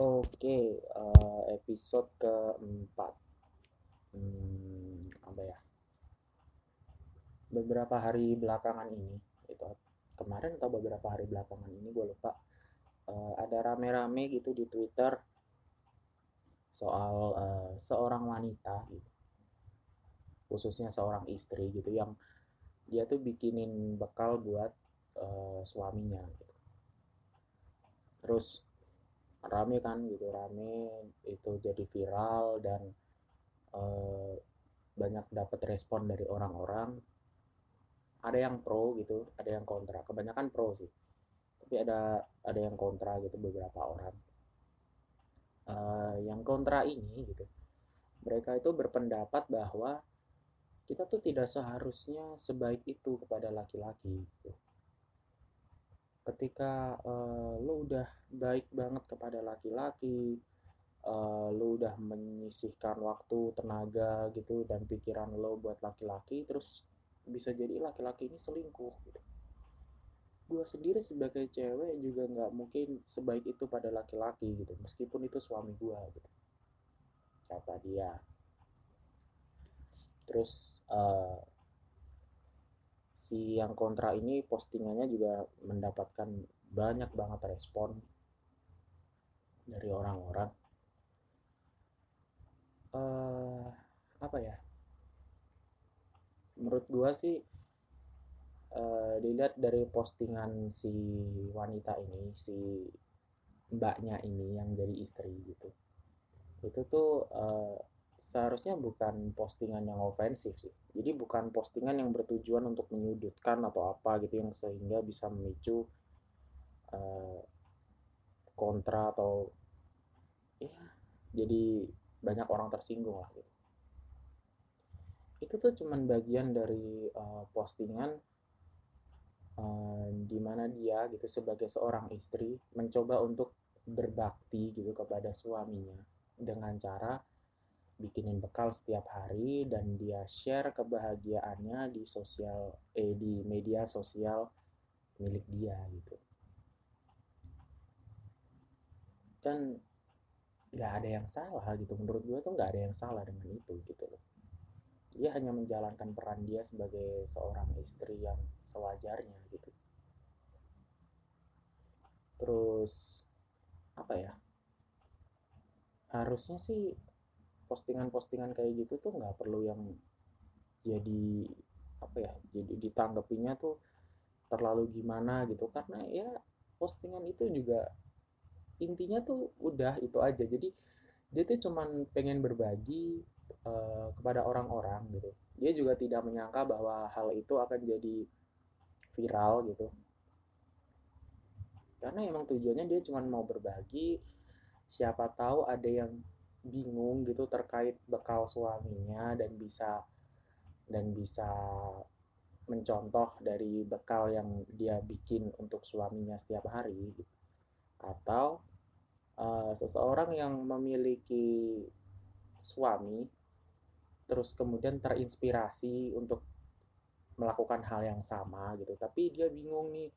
Oke, uh, episode keempat. Hmm, apa ya? Beberapa hari belakangan ini, itu kemarin atau beberapa hari belakangan ini gue lupa. Uh, ada rame-rame gitu di Twitter soal uh, seorang wanita, gitu. khususnya seorang istri gitu yang dia tuh bikinin bekal buat uh, suaminya. Gitu. Terus rame kan gitu rame. Itu jadi viral dan uh, banyak dapat respon dari orang-orang. Ada yang pro gitu ada yang kontra. Kebanyakan pro sih. Tapi ada ada yang kontra gitu beberapa orang. Uh, yang kontra ini gitu mereka itu berpendapat bahwa kita tuh tidak seharusnya sebaik itu kepada laki-laki gitu ketika uh, lo udah baik banget kepada laki-laki uh, lo udah menyisihkan waktu tenaga gitu dan pikiran lo buat laki-laki terus bisa jadi laki-laki ini selingkuh gitu. Gue sendiri sebagai cewek juga nggak mungkin sebaik itu pada laki-laki gitu meskipun itu suami gue gitu. Kata dia. Terus uh, si yang kontra ini postingannya juga mendapatkan banyak banget respon dari orang-orang. Uh, apa ya? Menurut gua sih uh, dilihat dari postingan si wanita ini si mbaknya ini yang jadi istri gitu. Itu tuh uh, seharusnya bukan postingan yang ofensif sih. Jadi bukan postingan yang bertujuan untuk menyudutkan atau apa gitu yang sehingga bisa memicu uh, kontra atau ya jadi banyak orang tersinggung lah gitu. Itu tuh cuman bagian dari uh, postingan uh, di mana dia gitu sebagai seorang istri mencoba untuk berbakti gitu kepada suaminya dengan cara bikinin bekal setiap hari dan dia share kebahagiaannya di sosial eh di media sosial milik dia gitu. Dan nggak ada yang salah gitu. Menurut gue tuh nggak ada yang salah dengan itu gitu loh. Dia hanya menjalankan peran dia sebagai seorang istri yang sewajarnya gitu. Terus apa ya? Harusnya sih postingan-postingan kayak gitu tuh nggak perlu yang jadi apa ya jadi ditanggapinya tuh terlalu gimana gitu. Karena ya postingan itu juga intinya tuh udah itu aja. Jadi dia tuh cuman pengen berbagi uh, kepada orang-orang gitu. Dia juga tidak menyangka bahwa hal itu akan jadi viral gitu. Karena emang tujuannya dia cuma mau berbagi siapa tahu ada yang bingung gitu terkait bekal suaminya dan bisa dan bisa mencontoh dari bekal yang dia bikin untuk suaminya setiap hari. Atau uh, seseorang yang memiliki suami terus kemudian terinspirasi untuk melakukan hal yang sama gitu. Tapi dia bingung nih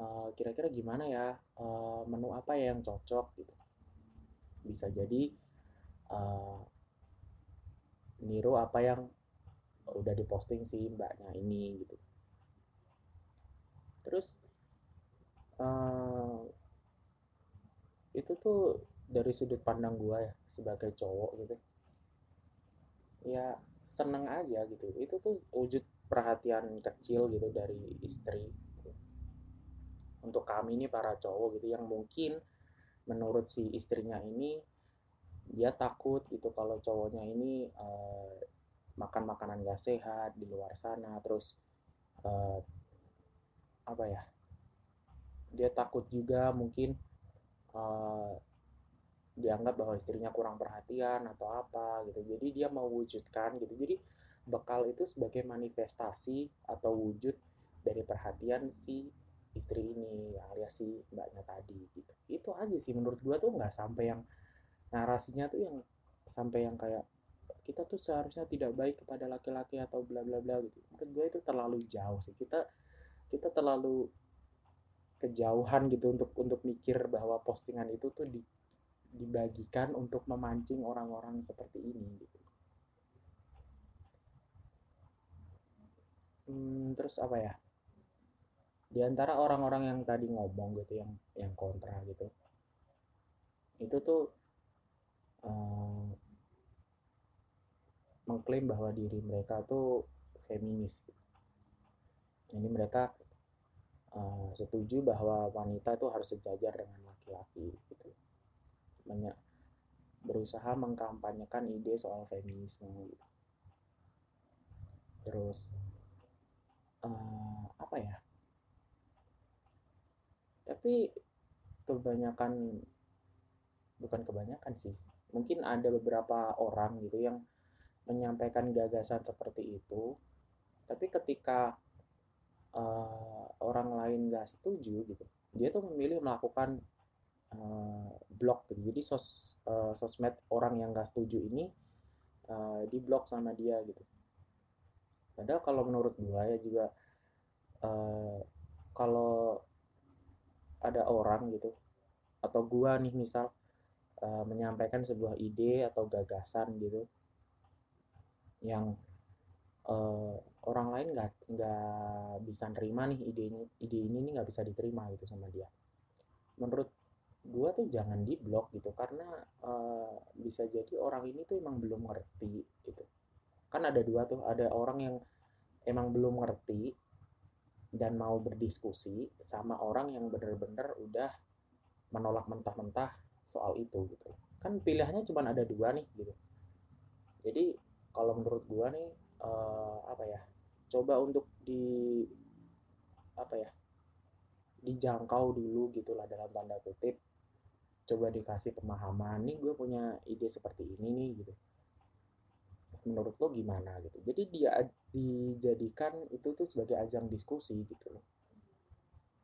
uh, kira-kira gimana ya uh, menu apa ya yang cocok gitu. Bisa jadi uh, apa yang udah diposting si mbaknya ini gitu. Terus uh, itu tuh dari sudut pandang gua ya sebagai cowok gitu. Ya seneng aja gitu. Itu tuh wujud perhatian kecil gitu dari istri. Untuk kami nih para cowok gitu yang mungkin menurut si istrinya ini dia takut gitu kalau cowoknya ini uh, makan makanan gak sehat di luar sana terus uh, apa ya dia takut juga mungkin uh, dianggap bahwa istrinya kurang perhatian atau apa gitu. Jadi dia mau wujudkan gitu. Jadi bekal itu sebagai manifestasi atau wujud dari perhatian si istri ini alias si mbaknya tadi gitu. Itu aja sih menurut gua tuh nggak sampai yang narasinya tuh yang sampai yang kayak kita tuh seharusnya tidak baik kepada laki-laki atau bla bla bla gitu menurut gue itu terlalu jauh sih kita kita terlalu kejauhan gitu untuk untuk mikir bahwa postingan itu tuh di dibagikan untuk memancing orang-orang seperti ini gitu. Hmm, terus apa ya? Di antara orang-orang yang tadi ngomong gitu yang yang kontra gitu. Itu tuh uh, mengklaim bahwa diri mereka tuh feminis. Ini mereka uh, setuju bahwa wanita itu harus sejajar dengan laki-laki gitu. Banyak berusaha mengkampanyekan ide soal feminisme gitu. Terus uh, apa ya? Tapi kebanyakan bukan kebanyakan sih. Mungkin ada beberapa orang gitu yang menyampaikan gagasan seperti itu. Tapi ketika uh, orang lain nggak setuju gitu dia tuh memilih melakukan uh, blok gitu. Jadi sos uh, sosmed orang yang nggak setuju ini uh, di blok sama dia gitu. Padahal kalau menurut gua ya juga uh, kalau ada orang gitu atau gua nih misal uh, menyampaikan sebuah ide atau gagasan gitu yang uh, orang lain nggak nggak bisa nerima nih idenya ide ini nih nggak bisa diterima gitu sama dia. Menurut gua tuh jangan di blok gitu karena uh, bisa jadi orang ini tuh emang belum ngerti gitu. Kan ada dua tuh ada orang yang emang belum ngerti dan mau berdiskusi sama orang yang bener-bener udah menolak mentah-mentah soal itu gitu. Kan pilihannya cuma ada dua nih gitu. Jadi kalau menurut gua nih uh, apa ya coba untuk di apa ya dijangkau dulu gitulah dalam tanda kutip. Coba dikasih pemahaman nih gue punya ide seperti ini nih gitu. Menurut lo gimana gitu. Jadi dia dijadikan itu tuh sebagai ajang diskusi gitu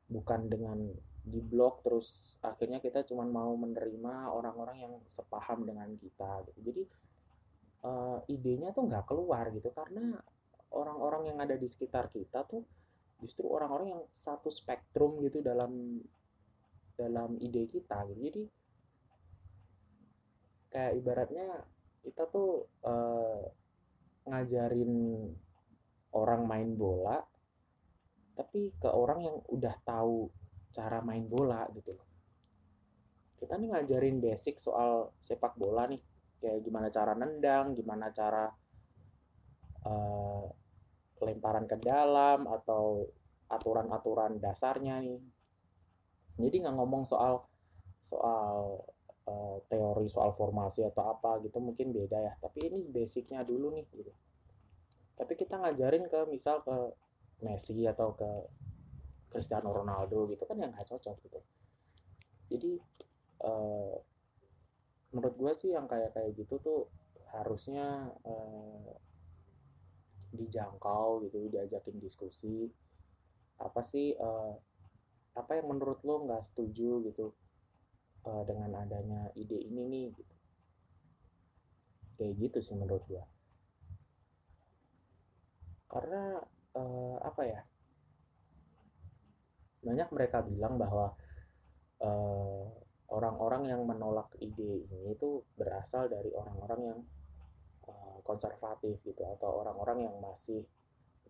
bukan dengan di blog terus akhirnya kita cuma mau menerima orang-orang yang sepaham dengan kita gitu. Jadi uh, idenya tuh nggak keluar gitu karena orang-orang yang ada di sekitar kita tuh justru orang-orang yang satu spektrum gitu dalam dalam ide kita gitu. Jadi kayak ibaratnya kita tuh uh, ngajarin orang main bola tapi ke orang yang udah tahu cara main bola gitu loh. Kita nih ngajarin basic soal sepak bola nih. Kayak gimana cara nendang gimana cara uh, lemparan ke dalam atau aturan-aturan dasarnya nih. Jadi nggak ngomong soal soal uh, teori soal formasi atau apa gitu mungkin beda ya. Tapi ini basicnya dulu nih gitu. Tapi kita ngajarin ke misal ke Messi atau ke Cristiano Ronaldo gitu kan yang nggak cocok gitu. Jadi uh, menurut gue sih yang kayak kayak gitu tuh harusnya eh, dijangkau gitu diajakin diskusi. Apa sih eh, apa yang menurut lo nggak setuju gitu eh, dengan adanya ide ini nih gitu. Kayak gitu sih menurut gue karena eh, apa ya banyak mereka bilang bahwa eh, orang-orang yang menolak ide ini itu berasal dari orang-orang yang uh, konservatif gitu atau orang-orang yang masih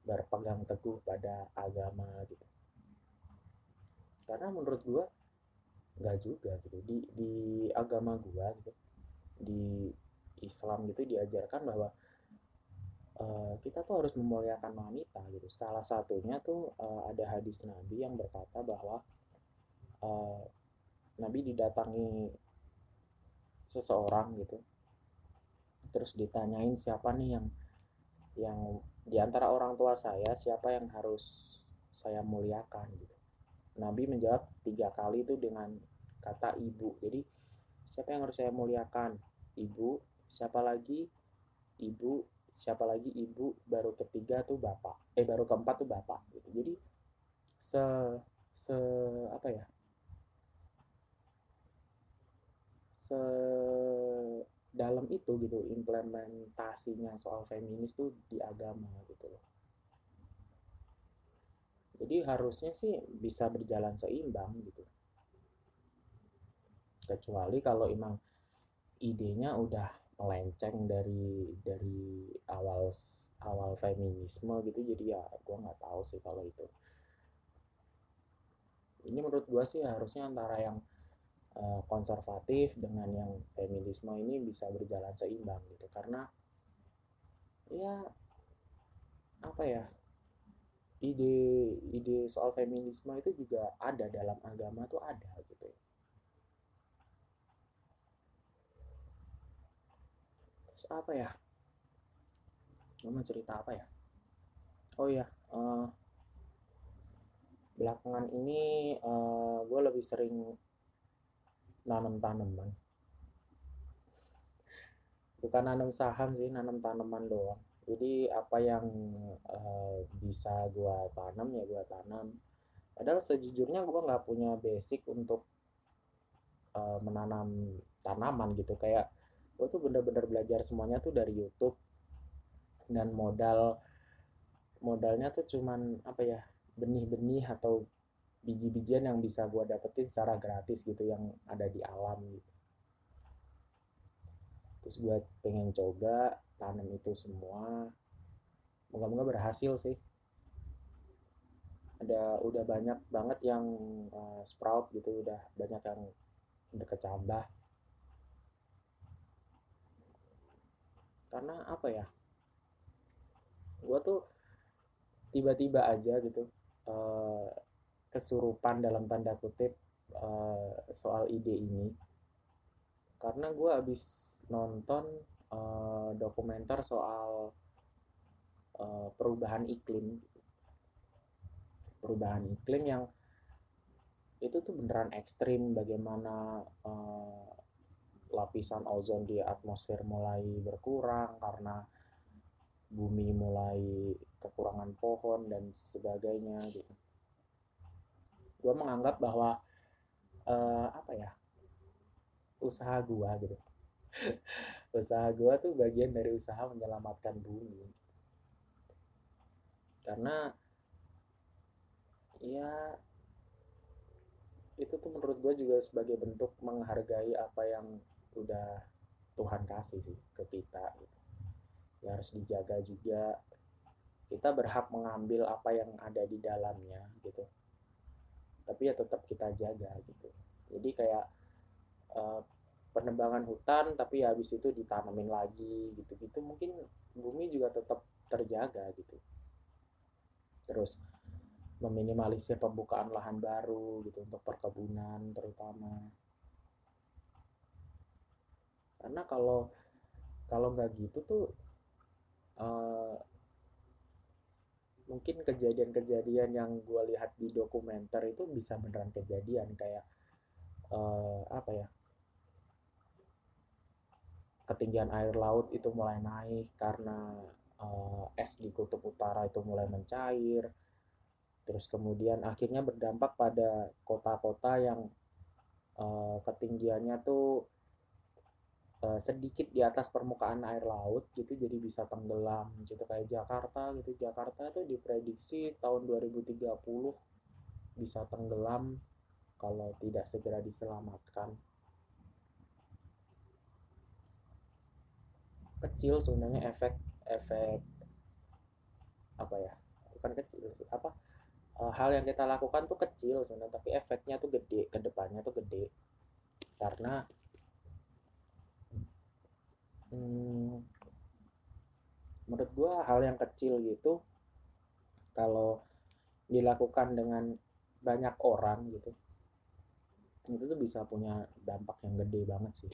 berpegang teguh pada agama gitu. Karena menurut gua nggak juga gitu. Di di agama gua gitu di Islam gitu diajarkan bahwa uh, kita tuh harus memuliakan wanita gitu. Salah satunya tuh uh, ada hadis Nabi yang berkata bahwa uh, Nabi didatangi seseorang gitu. Terus ditanyain siapa nih yang yang di antara orang tua saya siapa yang harus saya muliakan gitu. Nabi menjawab tiga kali itu dengan kata ibu. Jadi siapa yang harus saya muliakan? Ibu. Siapa lagi? Ibu siapa lagi ibu baru ketiga tuh bapak eh baru keempat tuh bapak gitu. Jadi se se apa ya? Sedalam itu gitu implementasinya soal feminis tuh di agama gitu loh. Jadi harusnya sih bisa berjalan seimbang gitu. Kecuali kalau emang idenya udah melenceng dari dari awal awal feminisme gitu. Jadi ya gue nggak tahu sih kalau itu. Ini menurut gue sih harusnya antara yang uh, konservatif dengan yang feminisme ini bisa berjalan seimbang gitu. Karena ya apa ya ide ide soal feminisme itu juga ada dalam agama tuh ada gitu terus apa ya? Gue mau cerita apa ya? Oh ya uh, belakangan ini uh, gue lebih sering nanam tanaman. Bukan nanam saham sih nanam tanaman doang. Jadi apa yang uh, bisa gue tanam ya gue tanam. Padahal sejujurnya gue nggak punya basic untuk uh, menanam tanaman gitu. Kayak gue tuh bener-bener belajar semuanya tuh dari YouTube. Dan modal modalnya tuh cuman apa ya benih-benih atau biji-bijian yang bisa gue dapetin secara gratis gitu yang ada di alam gitu. Terus gue pengen coba tanam itu semua. Moga-moga berhasil sih. Ada udah banyak banget yang uh, sprout gitu udah banyak yang udah kecambah karena apa ya? Gue tuh tiba-tiba aja gitu uh, kesurupan dalam tanda kutip uh, soal ide ini. Karena gue abis nonton uh, dokumenter soal uh, perubahan iklim. Perubahan iklim yang itu tuh beneran ekstrim bagaimana uh, lapisan ozon di atmosfer mulai berkurang karena bumi mulai kekurangan pohon dan sebagainya gitu. Gue menganggap bahwa uh, apa ya usaha gue gitu, usaha gue tuh bagian dari usaha menyelamatkan bumi. Karena ya itu tuh menurut gue juga sebagai bentuk menghargai apa yang udah Tuhan kasih sih ke kita gitu. Ya harus dijaga juga. Kita berhak mengambil apa yang ada di dalamnya gitu. Tapi ya tetap kita jaga gitu. Jadi kayak uh, penebangan hutan tapi ya habis itu ditanamin lagi gitu-gitu mungkin bumi juga tetap terjaga gitu. Terus meminimalisir pembukaan lahan baru gitu untuk perkebunan terutama karena kalau kalau nggak gitu tuh uh, mungkin kejadian-kejadian yang gue lihat di dokumenter itu bisa beneran kejadian kayak uh, apa ya? Ketinggian air laut itu mulai naik karena uh, es di kutub utara itu mulai mencair. Terus kemudian akhirnya berdampak pada kota-kota yang uh, ketinggiannya tuh uh, sedikit di atas permukaan air laut gitu jadi bisa tenggelam gitu kayak Jakarta gitu. Jakarta tuh diprediksi tahun 2030 bisa tenggelam kalau tidak segera diselamatkan. Kecil sebenarnya efek efek apa ya? Bukan kecil sih apa? Uh, hal yang kita lakukan tuh kecil sebenarnya tapi efeknya tuh gede ke depannya tuh gede. Karena hmm, menurut gue hal yang kecil gitu kalau dilakukan dengan banyak orang gitu itu tuh bisa punya dampak yang gede banget sih.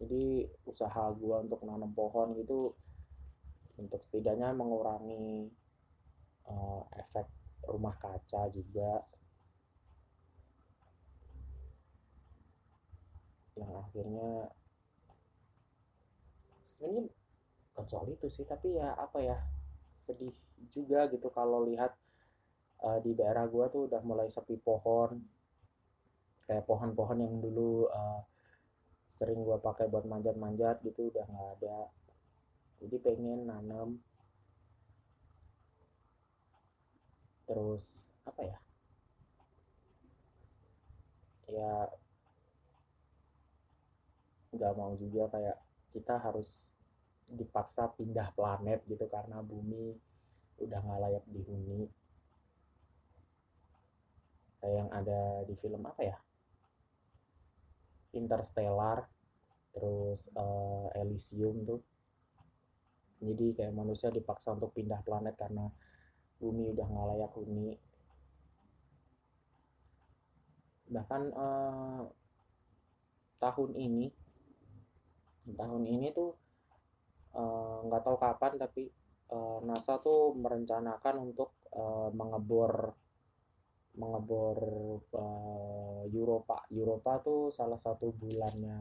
Jadi usaha gue untuk nanam pohon gitu untuk setidaknya mengurangi uh, efek rumah kaca juga yang akhirnya sebenarnya soal itu sih tapi ya apa ya sedih juga gitu kalau lihat uh, di daerah gua tuh udah mulai sepi pohon kayak pohon-pohon yang dulu uh, sering gua pakai buat manjat-manjat gitu udah nggak ada. Jadi pengen nanam. Terus apa ya? Ya nggak mau juga kayak kita harus dipaksa pindah planet gitu karena bumi udah nggak layak dihuni. Kayak yang ada di film apa ya? Interstellar terus uh, Elysium tuh. Jadi kayak manusia dipaksa untuk pindah planet karena bumi udah nggak layak huni. Bahkan uh, tahun ini tahun ini tuh eh, nggak uh, tahu kapan tapi uh, NASA tuh merencanakan untuk uh, mengebor mengebor uh, Europa. Europa tuh salah satu bulannya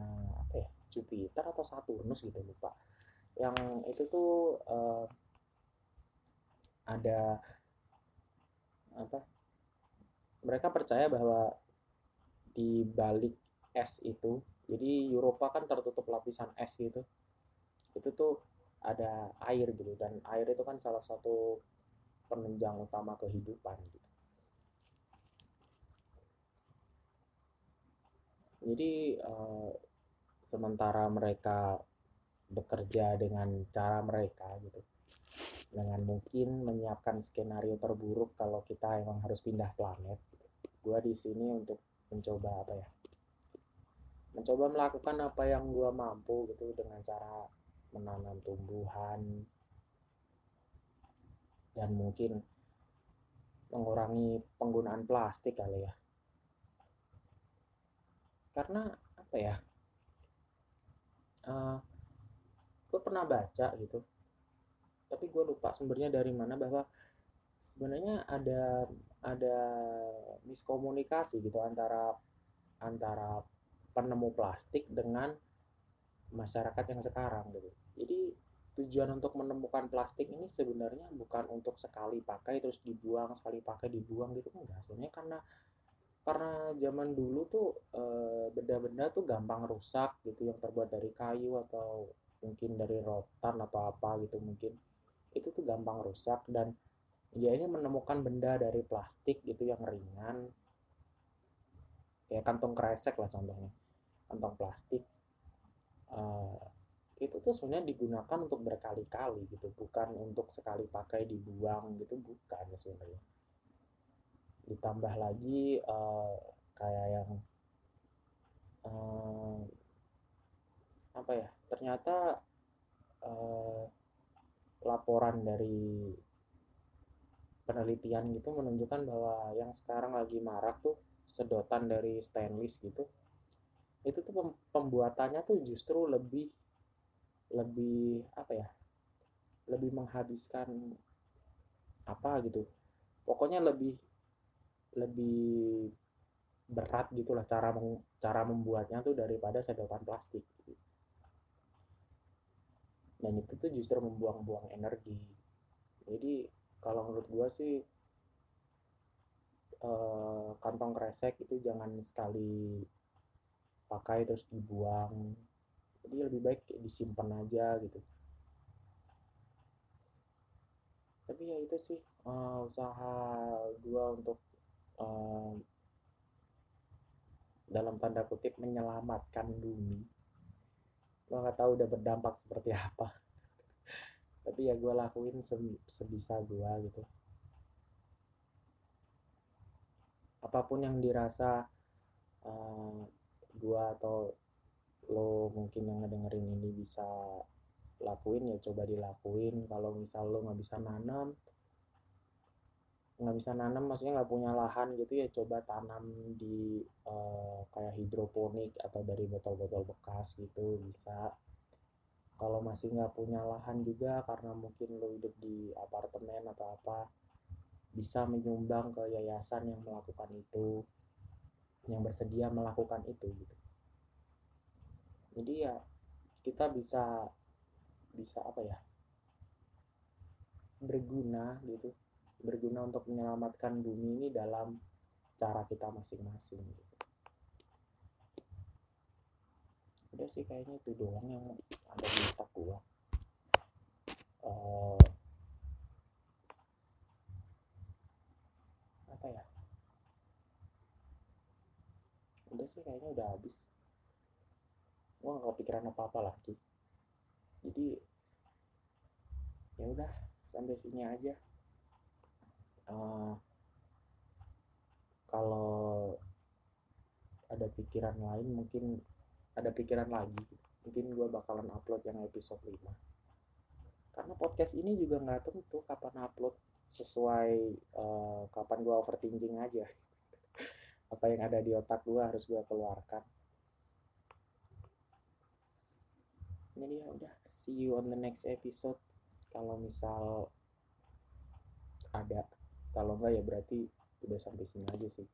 ya? Jupiter atau Saturnus gitu lupa. Yang itu tuh uh, ada apa? Mereka percaya bahwa di balik es itu, jadi Europa kan tertutup lapisan es gitu. Itu tuh ada air gitu dan air itu kan salah satu penunjang utama kehidupan gitu. Jadi uh, sementara mereka bekerja dengan cara mereka gitu, dengan mungkin menyiapkan skenario terburuk kalau kita emang harus pindah planet. Gitu. Gua di sini untuk mencoba apa ya? Mencoba melakukan apa yang gua mampu gitu dengan cara menanam tumbuhan. Dan mungkin mengurangi penggunaan plastik kali ya. Karena apa ya? Uh, eh, gue pernah baca gitu. Tapi gue lupa sumbernya dari mana bahwa sebenarnya ada ada miskomunikasi gitu antara antara penemu plastik dengan masyarakat yang sekarang gitu. Jadi tujuan untuk menemukan plastik ini sebenarnya bukan untuk sekali pakai terus dibuang sekali pakai dibuang gitu. Enggak sebenarnya karena karena zaman dulu tuh eh, benda-benda tuh gampang rusak gitu yang terbuat dari kayu atau mungkin dari rotan atau apa gitu mungkin. Itu tuh gampang rusak dan ya ini menemukan benda dari plastik gitu yang ringan kayak kantong kresek lah contohnya kantong plastik. Uh, itu tuh sebenarnya digunakan untuk berkali-kali gitu bukan untuk sekali pakai dibuang gitu bukan sebenarnya. Ditambah lagi uh, kayak yang uh, apa ya ternyata uh, laporan dari penelitian gitu menunjukkan bahwa yang sekarang lagi marak tuh sedotan dari stainless gitu itu tuh pembuatannya tuh justru lebih lebih apa ya lebih menghabiskan apa gitu. Pokoknya lebih lebih berat gitulah cara meng, cara membuatnya tuh daripada sedotan plastik. Dan itu tuh justru membuang-buang energi. Jadi kalau menurut gua sih eh, kantong kresek itu jangan sekali pakai terus dibuang. Jadi lebih baik disimpan aja gitu. Tapi ya itu sih uh, usaha gua untuk um, dalam tanda kutip menyelamatkan bumi. Gue nggak tahu udah berdampak seperti apa. Tapi ya gue lakuin sebisa gue gitu apa pun yang dirasa uh, gue atau lo mungkin yang ngedengerin ini bisa lakuin ya coba dilakuin. Kalau misal lo nggak bisa nanam nggak bisa nanam maksudnya nggak punya lahan gitu ya coba tanam di uh, kayak hidroponik atau dari botol-botol bekas gitu bisa. Kalau masih nggak punya lahan juga karena mungkin lo hidup di apartemen atau apa bisa menyumbang ke yayasan yang melakukan itu yang bersedia melakukan itu gitu. Jadi ya kita bisa bisa apa ya berguna gitu. Berguna untuk menyelamatkan bumi ini dalam cara kita masing-masing gitu. udah sih kayaknya itu doang yang ada di otak gua. Uh, apa ya udah sih kayaknya udah habis. Gue nggak kepikiran apa apa lagi. Jadi ya udah sampai sini aja. Uh, kalau ada pikiran lain mungkin ada pikiran lagi mungkin gue bakalan upload yang episode 5 karena podcast ini juga nggak tentu kapan upload sesuai uh, kapan gue overthinking aja apa yang ada di otak gue harus gue keluarkan. Jadi ya udah. See you on the next episode. Kalau misal ada kalau enggak ya berarti udah sampai sini aja sih